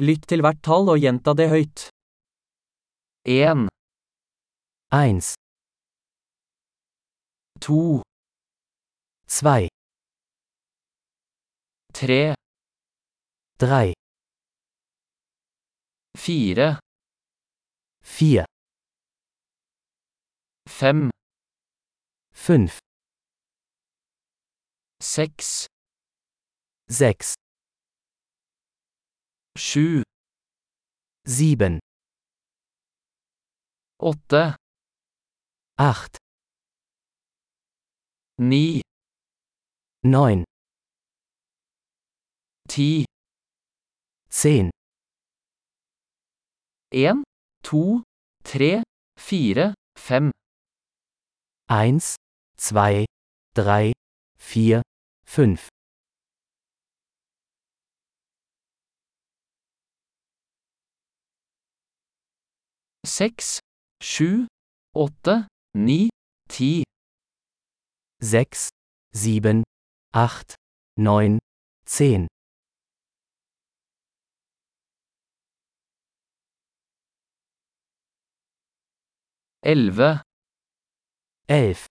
Lytt til hvert tall og gjenta det høyt. En, 1, to, 2, tre, 3, fire, 4, fem, 5, seks, 6, sju, 7, åtte, 8, ni, 9, ti. 10, En, to, tre, fire, fem. 1, 2, 3, 4, 5, sechs, sju, åtte, ni, ti. Sechs, sieben, acht, neun, zehn. Elve. Elf.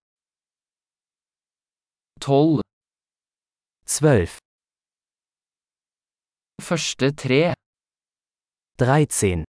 Tolv. Zwölf. Første tre. Dreizehn.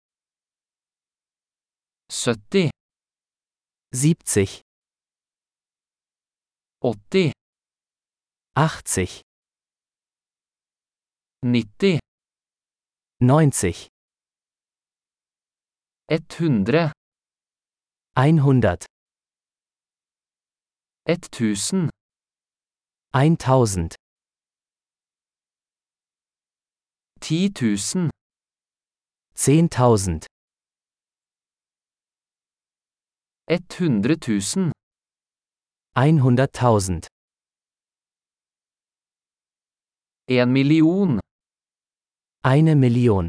sytti, 70, åtti, 80, nitti, 90, ett hundre, 100, ett tusen, 1000, ti tusen, 10.000, ett hundre tusen, 100.000, en million. eine Million.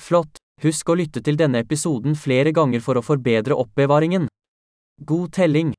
Flott! Husk å lytte til denne episoden flere ganger for å forbedre oppbevaringen. God telling!